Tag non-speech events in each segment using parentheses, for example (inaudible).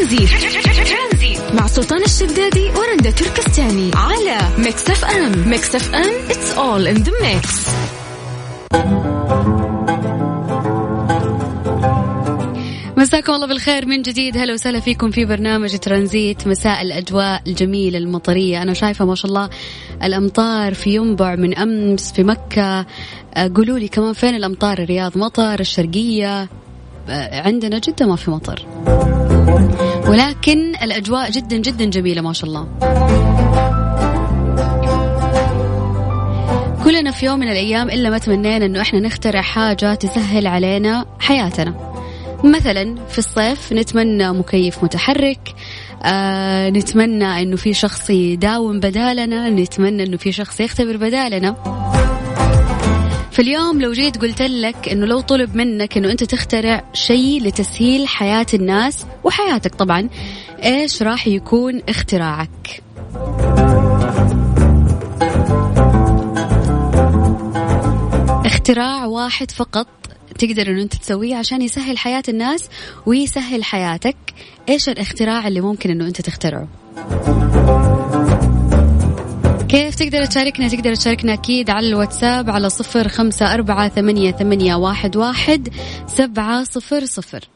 ترانزيت. مع سلطان الشدادي ورندا تركستاني على Mix FM. Mix FM it's all in the mix. مساكم الله بالخير. من جديد هلا وسهلا فيكم في برنامج ترانزيت. مساء الأجواء الجميلة المطرية. أنا شايفة ما شاء الله الأمطار في ينبع من أمس في مكة. آه، قولوا لي كمان فين الأمطار؟ الرياض مطر الشرقية. آه، عندنا جدا ما في مطر. ولكن الأجواء جدا جدا جميلة ما شاء الله. كلنا في يوم من الأيام إلا ما تمنينا إنه إحنا نخترع حاجة تسهل علينا حياتنا. مثلا في الصيف نتمنى مكيف متحرك آه نتمنى إنه في شخص يداوم بدالنا نتمنى إنه في شخص يختبر بدالنا. فاليوم لو جيت قلت لك إنه لو طلب منك إنه أنت تخترع شيء لتسهيل حياة الناس وحياتك طبعا إيش راح يكون اختراعك؟ اختراع واحد فقط تقدر إنه أنت تسويه عشان يسهل حياة الناس ويسهل حياتك إيش الإختراع اللي ممكن إنه أنت تخترعه؟ كيف تقدر تشاركنا؟ تقدر تشاركنا أكيد على الواتساب على صفر خمسة أربعة ثمانية, ثمانية واحد, واحد سبعة صفر صفر.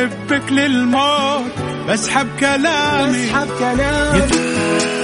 لك احبك للموت بسحب كلامي. بسحب كلامي.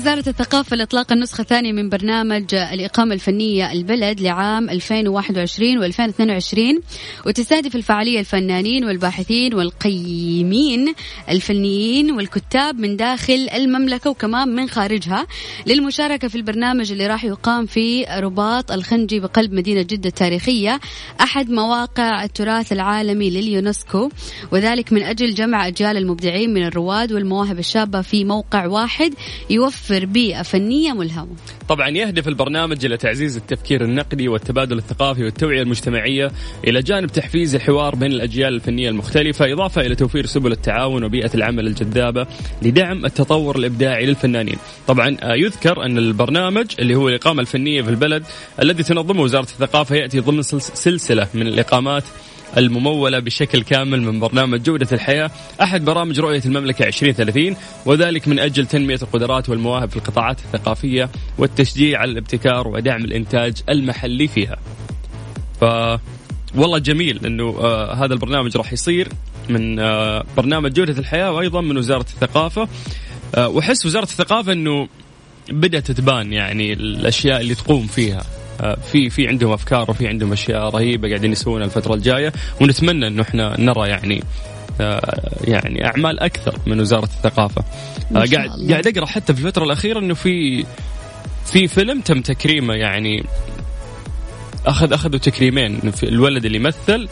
وزارة الثقافة لإطلاق النسخة الثانية من برنامج الإقامة الفنية البلد لعام 2021 و2022 وتستهدف الفعالية الفنانين والباحثين والقيمين الفنيين والكتاب من داخل المملكة وكمان من خارجها للمشاركة في البرنامج اللي راح يقام في رباط الخنجي بقلب مدينة جدة التاريخية أحد مواقع التراث العالمي لليونسكو وذلك من أجل جمع أجيال المبدعين من الرواد والمواهب الشابة في موقع واحد يوفر بيئة فنية ملهمة. طبعا يهدف البرنامج إلى تعزيز التفكير النقدي والتبادل الثقافي والتوعية المجتمعية إلى جانب تحفيز الحوار بين الأجيال الفنية المختلفة إضافة إلى توفير سبل التعاون وبيئة العمل الجذابة لدعم التطور الإبداعي للفنانين. طبعا آه، يذكر أن البرنامج اللي هو الإقامة الفنية في البلد الذي تنظمه وزارة الثقافة يأتي ضمن سلسلة من الإقامات الممولة بشكل كامل من برنامج جودة الحياة. أحد برامج رؤية المملكة 2030 وذلك من أجل تنمية القدرات والمواهب في القطاعات الثقافية والتشجيع على الابتكار ودعم الإنتاج المحلي فيها. ف والله جميل إنه آه هذا البرنامج راح يصير من آه برنامج جودة الحياة وأيضا من وزارة الثقافة. آه وأحس وزارة الثقافة إنه بدأت تبان يعني الأشياء اللي تقوم فيها. في في عندهم أفكار وفي عندهم أشياء رهيبة قاعدين يسوونها الفترة الجاية ونتمنى إنه إحنا نرى يعني آه، يعني أعمال أكثر من وزارة الثقافة. آه، قاعد قاعد أقرأ حتى في الفترة الأخيرة إنه في في فيلم تم تكريمه يعني أخذ أخذوا تكريمين الولد اللي مثل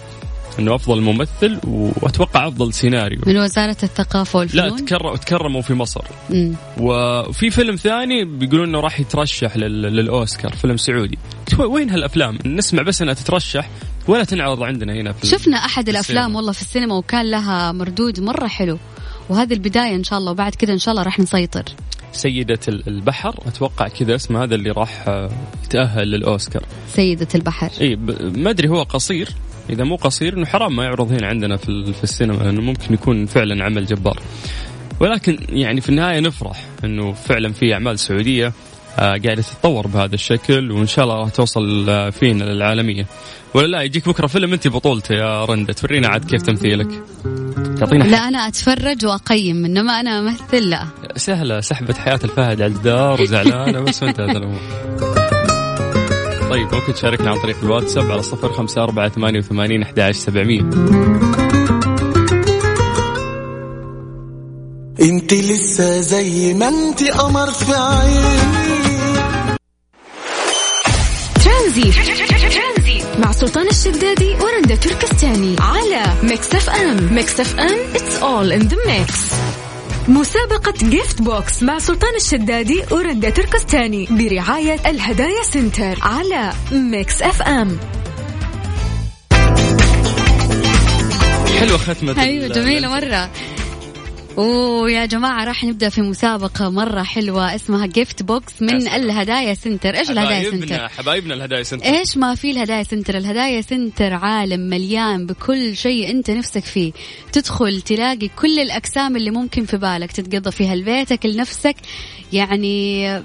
إنه أفضل ممثل وأتوقع أفضل سيناريو. من وزارة الثقافة والفنون؟ لا تكرم تكرموا في مصر. مم. وفي فيلم ثاني بيقولون إنه راح يترشح للأوسكار فيلم سعودي. وين هالأفلام؟ نسمع بس إنها تترشح ولا تنعرض عندنا هنا في شفنا أحد الأفلام والله في السينما وكان لها مردود مرة حلو. وهذه البداية إن شاء الله وبعد كذا إن شاء الله راح نسيطر. سيدة البحر أتوقع كذا اسمه هذا اللي راح يتأهل للأوسكار. سيدة البحر. إي ما أدري هو قصير إذا مو قصير إنه حرام ما يعرض هنا عندنا في في السينما لأنه ممكن يكون فعلا عمل جبار. ولكن يعني في النهاية نفرح إنه فعلا في أعمال سعودية آه، قاعدة تتطور بهذا الشكل وإن شاء الله راح توصل آه، فينا للعالمية. ولا لا يجيك بكرة فيلم أنت بطولته يا رندة. تورينا عاد كيف تمثيلك. تعطينا لا أنا أتفرج وأقيم إنما أنا أمثل لا. سهلة سحبة حياة الفهد على الجدار وزعلانه (laughs) بس وانتهت الأمور. طيب ممكن تشاركنا عن طريق الواتساب على صفر خمسة أربعة ثمانية وثمانين أحد سبعمية. انت لسه زي ما انت قمر في عيني. ترانزيت مع سلطان الشدادي ورندا تركستاني على Mix FM. Mix FM it's all in the mix. مسابقة Gift Box مع سلطان الشدادي ورندا تركستاني برعاية الهدايا Center على Mix FM حلوة ختمة أيوه جميلة مرة. ويا جماعة راح نبدأ في مسابقة مرة حلوة اسمها Gift Box من الهدايا Center. إيش الهدايا Center؟ حبايبنا الهدايا Center. إيش ما في الهدايا Center؟ الهدايا Center عالم مليان بكل شيء أنت نفسك فيه. تدخل تلاقي كل الأقسام اللي ممكن في بالك تتقضى فيها لبيتك لنفسك. يعني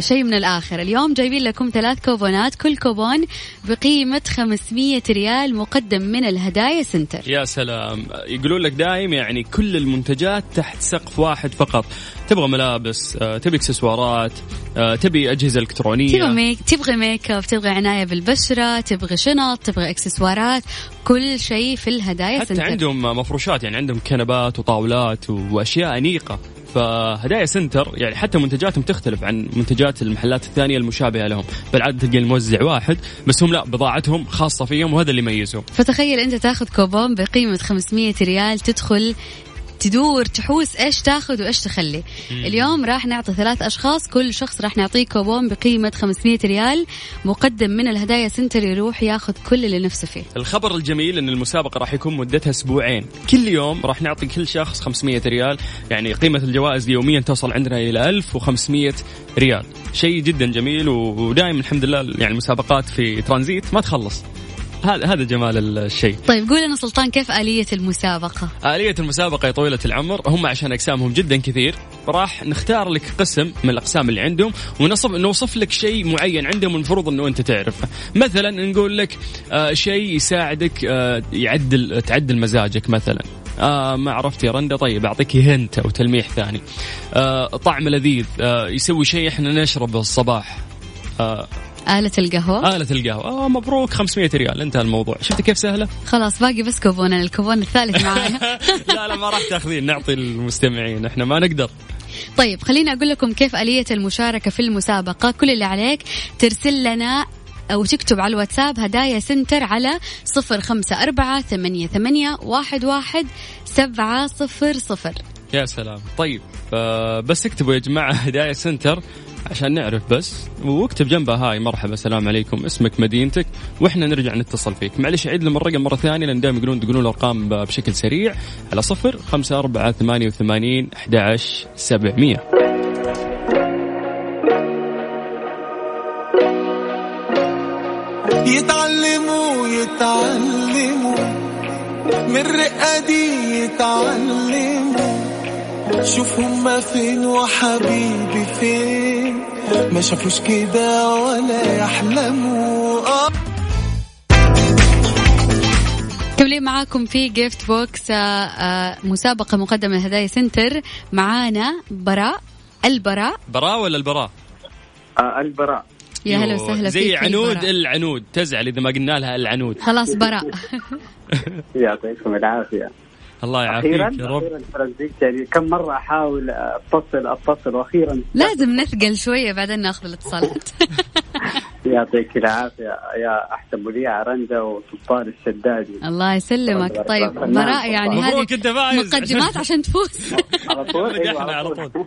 شيء من الآخر. اليوم جايبين لكم ثلاث كوبونات كل كوبون بقيمة 500 ريال مقدم من الهدايا Center. يا سلام. يقولون لك دايم يعني كل المنتجات تحت سقف واحد فقط. تبغى ملابس آه، تبي إكسسوارات آه، تبي أجهزة إلكترونية. تبغى make تبغى ميك أب تبغى عناية بالبشرة تبغى شنط تبغى إكسسوارات كل شيء في الهدايا حتى Center. عندهم مفروشات يعني عندهم كنبات وطاولات وأشياء أنيقة. فهدايا Center يعني حتى منتجاتهم تختلف عن منتجات المحلات الثانية المشابهة لهم. بالعادة تلقى الموزع واحد بس هم لا بضاعتهم خاصة فيهم وهذا اللي يميزهم. فتخيل أنت تاخذ كوبون بقيمة 500 ريال تدخل تدور تحوس إيش تاخذ وإيش تخلي. مم. اليوم راح نعطي ثلاث أشخاص كل شخص راح نعطيه كوبون بقيمة 500 ريال مقدم من الهدايا Center يروح ياخذ كل اللي نفسه فيه. الخبر الجميل إن المسابقة راح يكون مدتها أسبوعين. كل يوم راح نعطي كل شخص 500 ريال يعني قيمة الجوائز يوميا توصل عندنا إلى 1500 ريال. شيء جدا جميل ودائما الحمد لله يعني المسابقات في ترانزيت ما تخلص. هذا هذا جمال الشيء. طيب قول لنا سلطان كيف آلية المسابقة؟ آلية المسابقة يا طويلة العمر هم عشان أقسامهم جدا كثير راح نختار لك قسم من الأقسام اللي عندهم ونصف نوصف لك شيء معين عندهم المفروض أنه أنت تعرفه. مثلا نقول لك آه شيء يساعدك آه يعدل تعدل مزاجك مثلا. آه ما عرفت يا رندا طيب أعطيك هنت أو تلميح ثاني. آه طعم لذيذ آه يسوي شيء إحنا نشربه الصباح. آه آلة القهوة. آلة القهوة. آه مبروك. 500 ريال. انتهى الموضوع. شفت كيف سهلة؟ خلاص باقي بس كوبون الكوبون الثالث (laughs) معايا لا لا ما راح تاخذين. نعطي المستمعين. إحنا ما نقدر. طيب خليني أقول لكم كيف آلية المشاركة في المسابقة. كل اللي عليك ترسل لنا أو تكتب على الواتساب هدايا Center على صفر خمسة أربعة ثمانية, ثمانية واحد, واحد سبعة صفر صفر. يا سلام. طيب آه بس اكتبوا يا جماعة هدايا سنتر. عشان نعرف بس. واكتب جنبها هاي مرحبا السلام عليكم اسمك مدينتك وإحنا نرجع نتصل فيك. معلش عيد لهم الرقم مرة ثانية لأن دائما يقولون تقولون الأرقام بشكل سريع. على صفر خمسة أربعة ثمانية وثمانين أحد سبعمية. يتعلموا يتعلموا. من رقادي يتعلموا. شوف هما فين وحبيبي فين. ما شافوش كده ولا يحلموا. آه. كملين معاكم في Gift Box آه، آه، مسابقة مقدمة من هدايا Center. معانا براء البراء. براء ولا البراء؟ آه البراء. يا هلا وسهلا زي عنود العنود تزعل إذا ما قلنا لها العنود. خلاص براء. (laughs) يعطيكم العافية. الله يعافيك يا رب. يعني كم مرة أحاول اتصل أتصل؟ وأخيرا (laughs) لازم نثقل شوية بعدين نأخذ الاتصالات. (laughs) يعطيك العافية يا أحسن مذيع رندا وسلطان الشدادي. الله يسلمك. طيب براء يعني هذه مقدمات عشان تفوز. (laughs) على طول؟ أيوة على طول.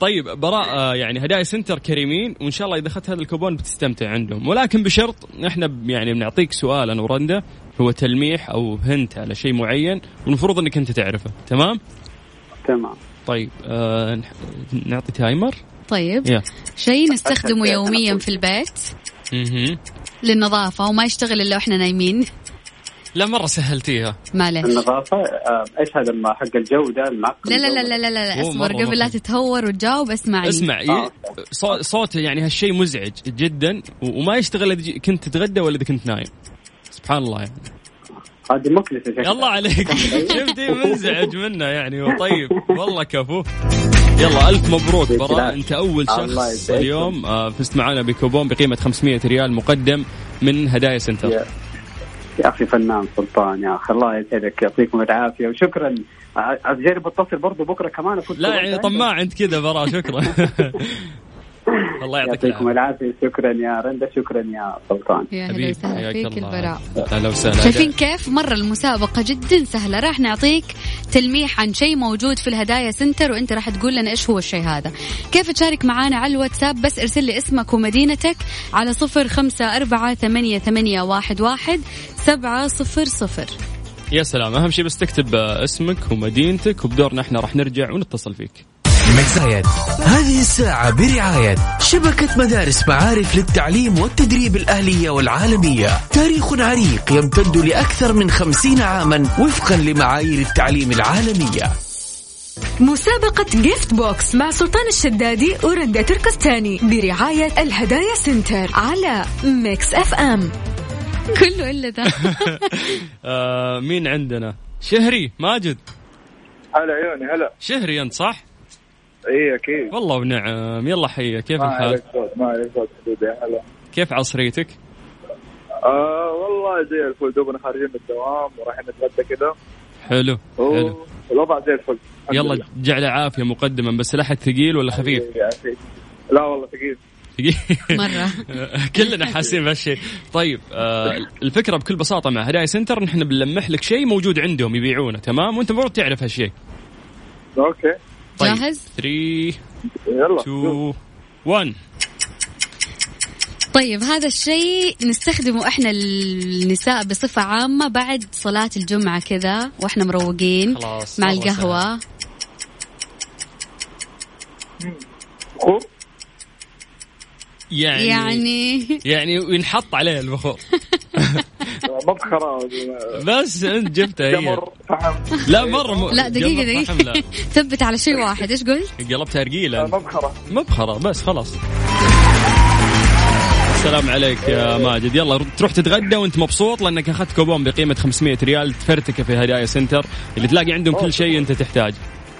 طيب براء آه، يعني هدايا سنتر كريمين وإن شاء الله إذا أخذت هذا الكوبون بتستمتع عندهم. ولكن بشرط إحنا يعني بنعطيك سؤال أنا ورندا. هو تلميح أو هنت على شيء معين والمفروض إنك أنت تعرفه تمام؟ تمام طيب آه نعطي تايمر طيب yeah. شيء نستخدمه يوميا في البيت أها للنظافة وما يشتغل إلا وإحنا نايمين لا مرة سهلتيها معلش النظافه آه، إيش هذا حق الجوده المعقم لا لا لا لا لا, لا. اصبر مرة قبل لا. تتهور وتجاوب اسمعني اسمع آه. صوته يعني هالشيء مزعج جدا وما يشتغل إذا كنت تتغدى ولا إذا كنت نايم سبحان الله يعني. هذه مكلفه شكلها. الله عليك. (laughs) شفتي؟ منزعج منه يعني. وطيب والله كفو. يلا ألف مبروك براء. أنت أول شخص. اليوم. آه، فزت معنا بكوبون بقيمة 500 ريال مقدم من هدايا سنتر. يا يا أخي فنان سلطان يا أخي الله يسعدك يعطيكم العافية وشكرا. ع- اجرب اتصل برضو بكرة كمان. لا يعني. طماع أنت كذا براء شكرا. (laughs) الله يعطيك يعطيكم العافية. شكرا يا رندا. شكرا يا سلطان. يا هلا حبيبي وسهلا حياك فيك الله. البراء. أهلا وسهلا. شايفين كيف؟ مرة المسابقة جدا سهلة. راح نعطيك تلميح عن شيء موجود في الهدايا سنتر وأنت راح تقول لنا إيش هو الشيء هذا. كيف تشارك معنا على الواتساب؟ بس ارسل لي اسمك ومدينتك على صفر خمسة أربعة ثمانية, ثمانية واحد, واحد سبعة صفر صفر. يا سلام. أهم شيء بس تكتب اسمك ومدينتك وبدورنا إحنا راح نرجع ونتصل فيك. مكسايد هذه الساعة برعاية شبكة مدارس معارف للتعليم والتدريب الأهلية والعالمية. تاريخ عريق يمتد لأكثر من خمسين عاما وفقا لمعايير التعليم العالمية. مسابقة Gift Box مع سلطان الشدادي ورندا تركستاني برعاية الهدايا Center على Mix FM (laughs) كله إلا ذا (laughs) آه مين عندنا؟ شهري ماجد. هلا عيوني هلا. شهري أنت صح؟ اي أكيد. والله ونعم. يلا حيه كيف ما الحال؟ عليك صوت ما عليك صوت حبيبي. هلا. كيف عصريتك؟ آه والله زي الفل. دوبنا خارجين من الدوام ورايحين نتغدى كذا حلو حلو. والوضع زي الفل. يلا. جعل عافية مقدما. بس لحد ثقيل ولا خفيف. لا والله ثقيل. ثقيل. مرة. (laughs) كلنا حاسين بهالشيء طيب آه الفكرة بكل بساطة مع هدايا Center نحن بنلمح لك شيء موجود عندهم يبيعونه تمام؟ وأنت المفروض تعرف هالشيء. okay. طيب. جاهز؟ 3 يلا 2 1 طيب هذا الشيء نستخدمه إحنا النساء بصفة عامة بعد صلاة الجمعة كذا وإحنا مروقين خلاص، مع القهوة. يعني يعني يعني ينحط عليه البخور (laughs) مبخرة بس أنت جبتها هي. لا مرة م... لا دقيقة لا. (laughs) ثبت على شيء واحد. إيش قلت؟ قلبتها رقيلة. مبخرة. مبخرة بس خلاص. السلام عليك يا ماجد. يلا تروح تتغدى وأنت مبسوط لأنك أخذت كوبون بقيمة 500 ريال تفرتكه في هدايا سنتر. اللي تلاقي عندهم كل شيء أنت تحتاجه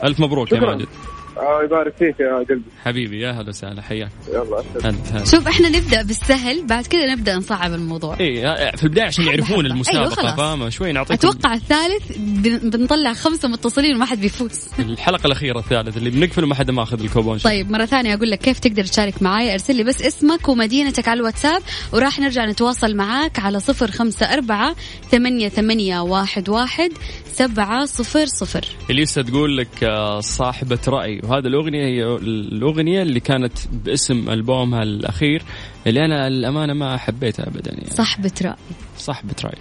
ألف مبروك يا شكراً. ماجد. آه يبارك فيك يا قلبي. حبيبي يا هلا وسهلا حياك. يلا. هلا شوف إحنا نبدأ بالسهل بعد كذا نبدأ نصعب الموضوع. اي في البداية عشان يعرفون حبة. المسابقة أيوة. فاهمه شوي نعطيكم أتوقع الثالث بن- بنطلع خمسة متصلين وما حد بيفوز. الحلقة الأخيرة الثالث اللي بنقفل وما حدا ماخذ الكوبون طيب مرة ثانية أقول لك كيف تقدر تشارك معايا أرسل لي بس اسمك ومدينتك على الواتساب وراح نرجع نتواصل معاك على صفر خمسة أربعة ثمانية, ثمانية واحد, واحد سبعة صفر صفر. إليسا تقول لك آه، صاحبة رأي. وهذا الأغنية هي الأغنية اللي كانت باسم ألبومها الأخير اللي أنا الأمانة ما حبيتها أبدا يعني. صاحبة رأي. صاحبة رأي.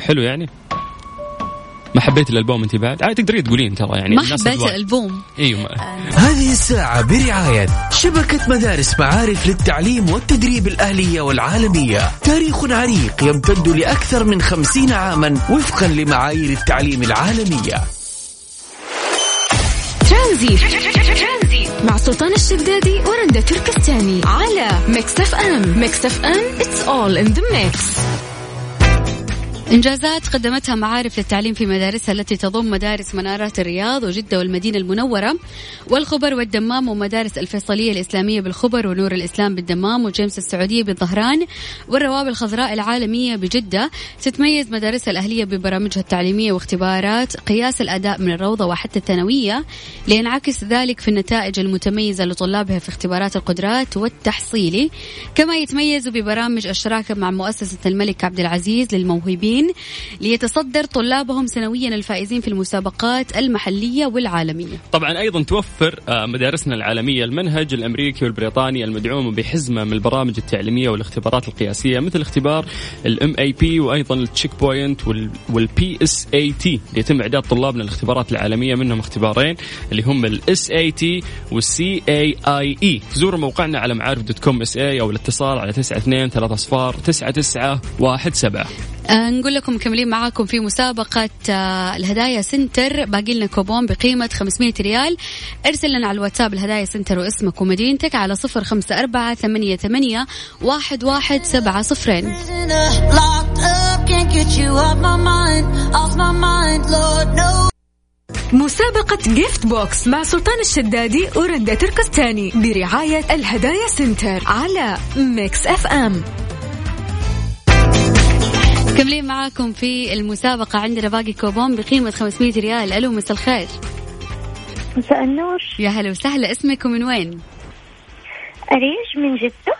حلو يعني؟ ما حبيت الألبوم أنت بعد؟ عادي تقدرين تقولين ترى يعني ما حبيت أيوة. ما- هذه الساعة برعاية شبكة مدارس معارف للتعليم والتدريب الأهلية والعالمية. تاريخ عريق يمتد لأكثر من خمسين عاما وفقا لمعايير التعليم العالمية. ترانزيت. مع سلطان الشدادي ورندا تركستاني على Mix FM. Mix FM it's all in the mix. إنجازات قدمتها معارف للتعليم في مدارسها التي تضم مدارس منارات الرياض وجدة والمدينة المنورة والخبر والدمام ومدارس الفيصلية الإسلامية بالخبر ونور الإسلام بالدمام و GEMS السعودية بالظهران والروابي الخضراء العالمية بجدة. تتميز مدارسها الأهلية ببرامجها التعليمية واختبارات قياس الأداء من الروضة وحتى الثانوية لينعكس ذلك في النتائج المتميزة لطلابها في اختبارات القدرات والتحصيلي كما يتميزوا ببرامج الشراكة مع مؤسسة الملك عبد العزيز للموهوبين ليتصدر طلابهم سنويا الفائزين في المسابقات المحلية والعالمية. طبعا أيضا توفر آه، مدارسنا العالمية المنهج الأمريكي والبريطاني المدعوم بحزمة من البرامج التعليمية والاختبارات القياسية مثل اختبار ال MAP وأيضا ال Checkpoint وال PSAT إعداد طلابنا الاختبارات العالمية منهم اختبارين اللي هم ال SAT وال CAE زوروا موقعنا على معارف dot com SA أو الاتصال على 92 3 اصفار 9917 آه نقول لكم مكملين معاكم في مسابقة آه الهدايا center. باقي لنا كوبون بقيمة 500 ريال. ارسل لنا على الواتساب الهدايا center واسمك ومدينتك على صفر خمسة أربعة ثمانية, ثمانية واحد, واحد سبعة صفرين. مسابقة Gift Box مع سلطان الشدادي ورندا تركستاني برعاية الهدايا center على Mix FM مكملين معاكم في المسابقة عندنا باقي كوبون بقيمة 500 ريال. ألو مساء الخير. مساء النور. يا هلا وسهلا. اسمك ومن وين؟ أريج من جدة.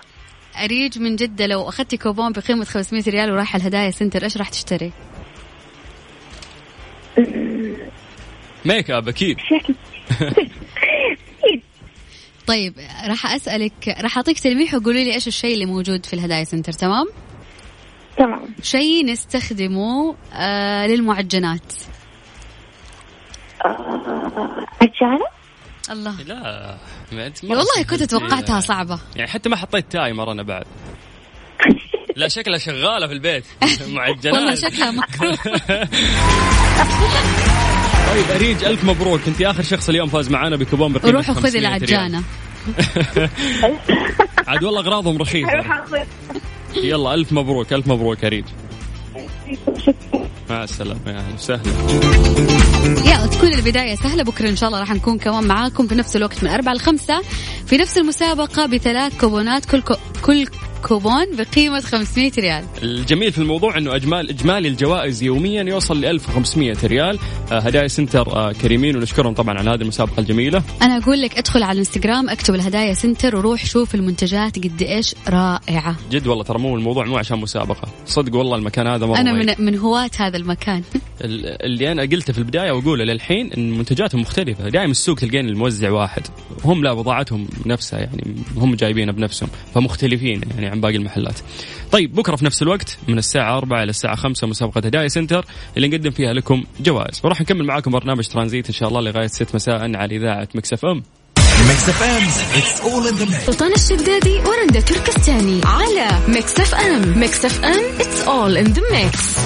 أريج من جدة. لو أخذتي كوبون بقيمة 500 ريال وراح الهدايا center إيش راح تشتري؟ ميك أب أكيد. طيب راح أسألك راح أعطيك تلميح وقولي لي إيش الشيء اللي موجود في الهدايا center تمام؟ تمام. شيء نستخدمه آه للمعجنات. آه، عجانة الله. لا ما أنت والله كنت توقعتها صعبة. يعني حتى ما حطيت timer أنا بعد. (laughs) لا شكلها شغالة في البيت. (laughs) معجنات. والله شكلها مكروه (laughs) طيب أريج ألف مبروك. أنت آخر شخص اليوم فاز معانا بكوبون بقيمه روح خذي العجانة. عاد والله أغراضهم رخيصة. يلا ألف مبروك ألف مبروك اريج مع السلامة يا أهلا وسهلا. يا تكون البداية سهلة بكرة إن شاء الله راح نكون كمان معاكم في نفس الوقت من أربعة لخمسة في نفس المسابقة بثلاث كوبونات كل كو كل كوبون بقيمة 500 ريال. الجميل في الموضوع إنه اجمال إجمالي الجوائز يوميا يوصل ل 1500 ريال. آه هدايا center آه كريمين ونشكرهم طبعا على هذه المسابقة الجميلة. أنا أقول لك أدخل على الإنستغرام أكتب الهدايا center وروح شوف المنتجات قد إيش رائعة. جد والله ترى مو الموضوع مو عشان مسابقة. صدق والله المكان هذا مرة أنا من من هواة هذا المكان. (laughs) اللي أنا قلته في البداية وأقوله للحين إن منتجاتهم مختلفة. دائما السوق تلقين الموزع واحد. هم لا بضاعتهم نفسها يعني هم جايبينها بنفسهم فمختلفين يعني عن باقي المحلات. طيب بكرة في نفس الوقت من الساعة 4 إلى الساعة 5 مسابقة هدايا center اللي نقدم فيها لكم جوائز. وراح نكمل معاكم برنامج ترانزيت إن شاء الله لغاية 6 مساء على إذاعة Mix FM. سلطان الشدادي ورندا تركستاني على Mix FM. Mix FM it's all in the mix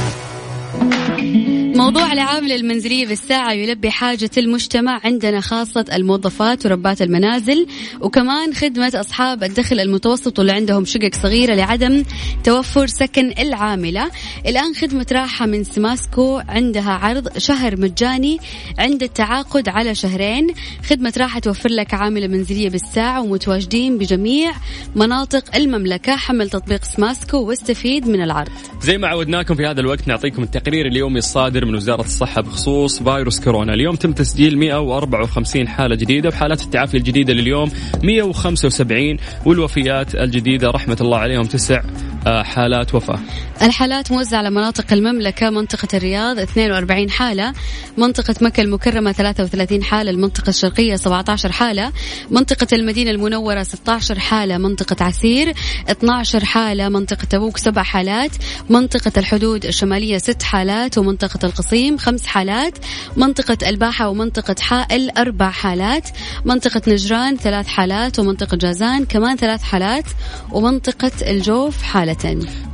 موضوع العاملة المنزلية بالساعة يلبي حاجة المجتمع عندنا خاصة الموظفات وربات المنازل وكمان خدمة أصحاب الدخل المتوسط واللي عندهم شقق صغيرة لعدم توفر سكن العاملة. الآن خدمة راحة من سماسكو عندها عرض شهر مجاني عند التعاقد على شهرين. خدمة راحة توفر لك عاملة منزلية بالساعة ومتواجدين بجميع مناطق المملكة حمل تطبيق سماسكو واستفيد من العرض. زي ما عودناكم في هذا الوقت نعطيكم التقرير اليومي الصادر من وزارة الصحة بخصوص فيروس كورونا. اليوم تم تسجيل 154 حالة جديدة وحالات التعافي الجديدة لليوم 175 والوفيات الجديدة رحمة الله عليهم تسع حالات وفاة. الحالات موزعة على مناطق المملكة منطقة الرياض 42 حالة منطقة مكة المكرمة 33 حالة المنطقة الشرقية 17 حالة منطقة المدينة المنورة 16 حالة منطقة عسير 12 حالة منطقة تبوك 7 حالات منطقة الحدود الشمالية 6 حالات ومنطقة القصيم 5 حالات منطقة الباحة ومنطقة حائل 4 حالات منطقة نجران 3 حالات ومنطقة جازان كمان 3 حالات ومنطقة الجوف حالة.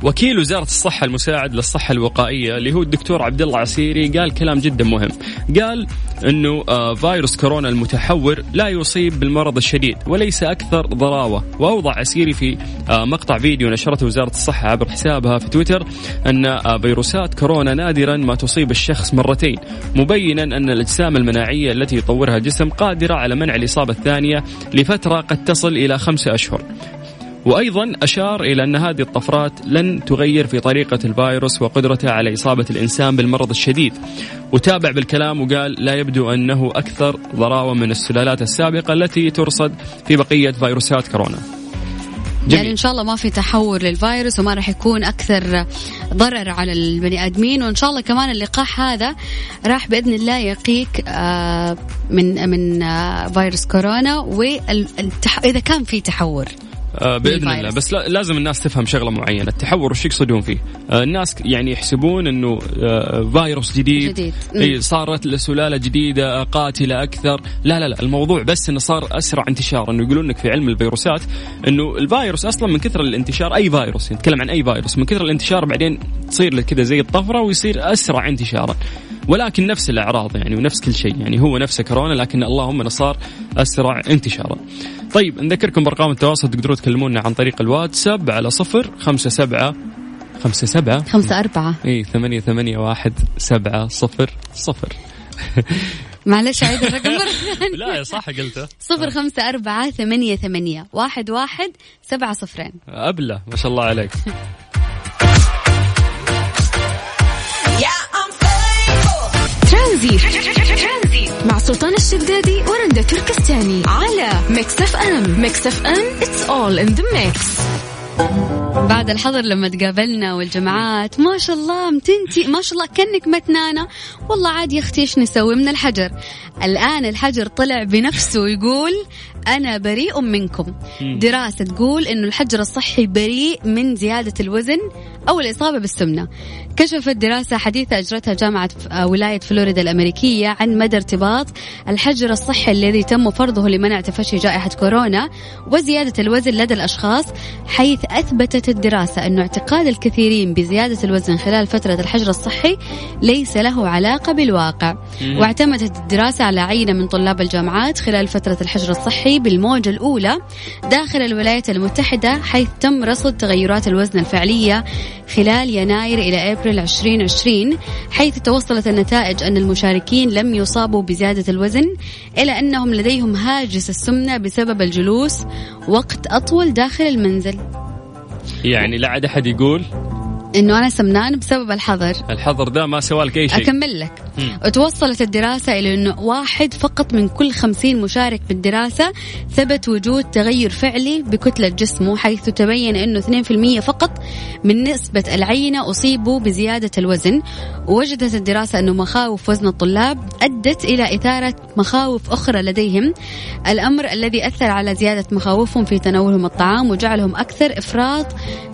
وكيل وزارة الصحة المساعد للصحة الوقائية اللي هو الدكتور عبد الله عسيري قال كلام جدا مهم. قال إنه آه، فيروس كورونا المتحور لا يصيب بالمرض الشديد وليس أكثر ضراوة. واوضح عسيري في آه، مقطع فيديو نشرته وزارة الصحة عبر حسابها في تويتر أن آه، فيروسات كورونا نادرا ما تصيب الشخص مرتين. مبينا أن الأجسام المناعية التي يطورها الجسم قادرة على منع الإصابة الثانية لفترة قد تصل إلى خمسة أشهر. وأيضا أشار إلى أن هذه الطفرات لن تغير في طريقة الفيروس وقدرته على إصابة الإنسان بالمرض الشديد. وتابع بالكلام وقال لا يبدو أنه أكثر ضراوة من السلالات السابقة التي ترصد في بقية فيروسات كورونا. جميل. يعني إن شاء الله ما في تحور للفيروس وما راح يكون أكثر ضرر على البني آدمين. وإن شاء الله كمان اللقاح هذا راح بإذن الله يقيك آه، من من آه، فيروس كورونا. واذا كان في تحور آه بإذن الله. بس لا لازم الناس تفهم شغلة معينة. التحور وش يقصدون فيه؟ آه الناس يعني يحسبون إنه آه فيروس جديد, جديد. إي صارت له سلالة جديدة قاتلة أكثر. لا لا لا. الموضوع بس إنه صار أسرع انتشار. إنه يقولون لك في علم الفيروسات إنه الفيروس أصلا من كثر الانتشار أي فيروس نتكلم عن أي فيروس من كثر الانتشار بعدين تصير له كذا زي الطفرة ويصير أسرع انتشارا. ولكن نفس الأعراض يعني ونفس كل شيء يعني هو نفسه كورونا لكن اللهم انه صار أسرع انتشارا. طيب نذكركم بأرقام التواصل تقدرون تكلمونا عن طريق الواتساب على صفر خمسة سبعة خمسة سبعة خمسة أربعة. إي ثمانية ثمانية واحد سبعة صفر صفر. (laughs) معلش عيد الرقم مرة (laughs) ثانية. لا يا صح قلته. صفر خمسة أربعة ثمانية ثمانية واحد واحد سبعة صفرين. أبلة ما شاء الله عليك. (laughs) ترانزيت مع سلطان الشدادي ورندا تركستاني على Mix FM. Mix FM it's all in the mix. بعد الحظر لما تقابلنا والجماعات ما شاء الله متنتي ما شاء الله كأنك متنانة والله عاد يا أختي إيش نسوي؟ من الحجر. الآن الحجر طلع بنفسه يقول أنا بريء منكم. دراسة تقول أنه الحجر الصحي بريء من زيادة الوزن أو الإصابة بالسمنة. كشفت دراسة حديثة أجرتها جامعة آه، ولاية فلوريدا الأمريكية عن مدى ارتباط الحجر الصحي الذي تم فرضه لمنع تفشي جائحة كورونا وزيادة الوزن لدى الأشخاص حيث أثبتت الدراسة أن اعتقاد الكثيرين بزيادة الوزن خلال فترة الحجر الصحي ليس له علاقة بالواقع. واعتمدت الدراسة على عينة من طلاب الجامعات خلال فترة الحجر الصحي بالموجة الأولى داخل الولايات المتحدة حيث تم رصد تغيرات الوزن الفعلية خلال يناير إلى أبريل 2020 حيث توصلت النتائج أن المشاركين لم يصابوا بزيادة الوزن إلا أنهم لديهم هاجس السمنة بسبب الجلوس وقت أطول داخل المنزل. يعني لا عاد أحد يقول إنه أنا سمنان بسبب الحظر. الحظر ده ما سوى لك أي شيء. أكمل لك. مم. وتوصلت الدراسة إلى أنه واحد فقط من كل خمسين مشارك بالدراسة ثبت وجود تغير فعلي بكتلة جسمه حيث تبين أنه 2% فقط من نسبة العينة أصيبوا بزيادة الوزن ووجدت الدراسة أنه مخاوف وزن الطلاب أدت إلى إثارة مخاوف أخرى لديهم الأمر الذي أثر على زيادة مخاوفهم في تناولهم الطعام وجعلهم أكثر إفراط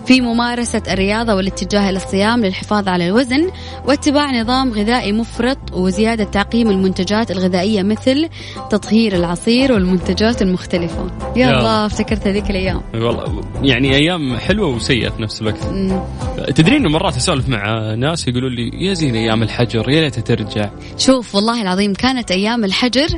في ممارسة الرياضة والاتجاه إلى الصيام للحفاظ على الوزن واتباع نظام غذائي مفرط وزيادة تعقيم المنتجات الغذائية مثل تطهير العصير والمنتجات المختلفة يا يا. الله افتكرت هذيك الأيام والله يعني أيام حلوة وسيئة في نفس الوقت مم. تدرين مرات أسولف مع ناس يقولوا لي يا زين أيام الحجر يا ليتها ترجع شوف والله العظيم كانت أيام الحجر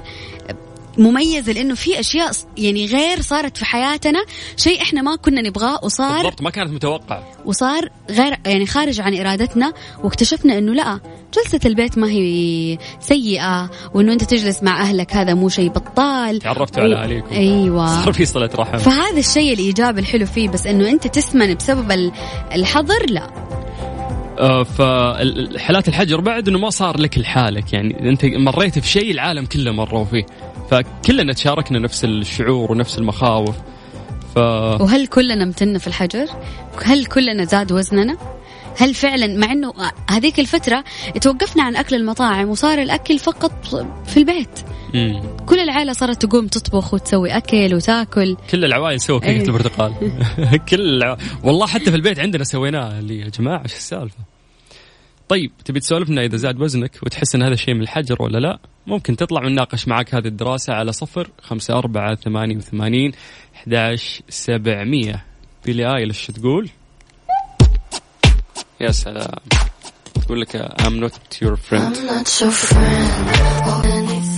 مميزة لأنه في أشياء يعني غير صارت في حياتنا شيء إحنا ما كنا نبغاه وصار بالضبط ما كانت متوقعة. وصار غير يعني خارج عن إرادتنا واكتشفنا إنه لأ جلسة البيت ما هي سيئة وإنه أنت تجلس مع أهلك هذا مو شيء بطال. تعرفتوا على اهاليكم أيوه. صار في صلة رحم. فهذا الشيء الإيجابي الحلو فيه بس إنه أنت تسمن بسبب ال- الحظر لأ. آه فالحالات الحجر بعد إنه ما صار لك لحالك يعني أنت مريت في شيء العالم كله مروا فيه. فكلنا تشاركنا نفس الشعور ونفس المخاوف ف وهل كلنا متنا في الحجر؟ هل كلنا زاد وزننا؟ هل فعلا مع إنه هذيك الفترة توقفنا عن أكل المطاعم وصار الأكل فقط في البيت مم. كل العائلة صارت تقوم تطبخ وتسوي أكل وتاكل كل العوائل سووا كيكه أيوة. البرتقال (laughs) كل. والله حتى في البيت عندنا سويناه اللي يا جماعة إيش السالفة طيب تبي تسولف لنا إذا زاد وزنك وتحس إن هذا الشيء من الحجر ولا لا؟ ممكن تطلع ونناقش معك هذه الدراسة على صفر خمسة أربعة ثمانية وثمانين أحداش سبعمية. بيلي آيلش تقول؟ يا سلام. تقول لك I'm not your friend. Not your friend.